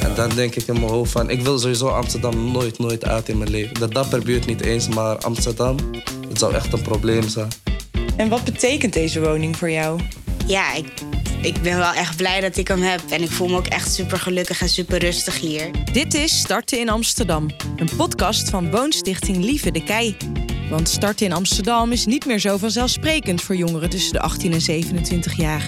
En dan denk ik in mijn hoofd van, ik wil sowieso Amsterdam nooit, nooit uit in mijn leven. De dapperbuurt niet eens, maar Amsterdam, het zou echt een probleem zijn. En wat betekent deze woning voor jou? Ja, ik, ik ben wel echt blij dat ik hem heb. En ik voel me ook echt super gelukkig en super rustig hier. Dit is Starten in Amsterdam, een podcast van Woonstichting Lieve de Kei. Want starten in Amsterdam is niet meer zo vanzelfsprekend voor jongeren tussen de 18 en 27 jaar.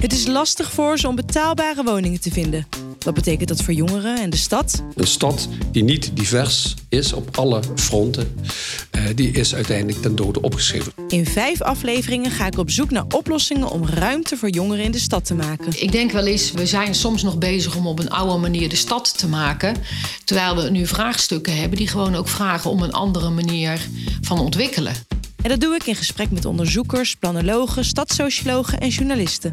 Het is lastig voor ze om betaalbare woningen te vinden. Wat betekent dat voor jongeren en de stad? Een stad die niet divers is op alle fronten, die is uiteindelijk ten dode opgeschreven. In vijf afleveringen ga ik op zoek naar oplossingen om ruimte voor jongeren in de stad te maken. Ik denk wel eens, we zijn soms nog bezig om op een oude manier de stad te maken. Terwijl we nu vraagstukken hebben die gewoon ook vragen om een andere manier van ontwikkelen. En dat doe ik in gesprek met onderzoekers, planologen, stadssociologen en journalisten.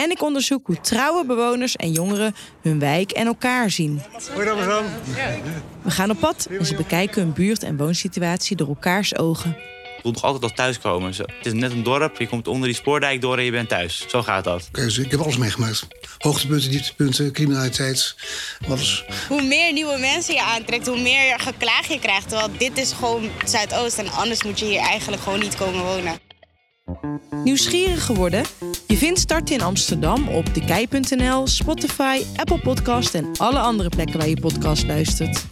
En ik onderzoek hoe trouwe bewoners en jongeren hun wijk en elkaar zien. We gaan op pad en ze bekijken hun buurt- en woonsituatie door elkaars ogen. Ik voel nog altijd als thuiskomen. Zo, Het is net een dorp, je komt onder die spoordijk door en je bent thuis. Zo gaat dat. Keuze. Ik heb alles meegemaakt. Hoogtepunten, dieptepunten, criminaliteit, alles. Hoe meer nieuwe mensen je aantrekt, hoe meer geklaag je krijgt. Terwijl dit is gewoon Zuidoost en anders moet je hier eigenlijk gewoon niet komen wonen. Nieuwsgierig geworden? Je vindt Starten in Amsterdam op dekei.nl, Spotify, Apple Podcast en alle andere plekken waar je podcast luistert.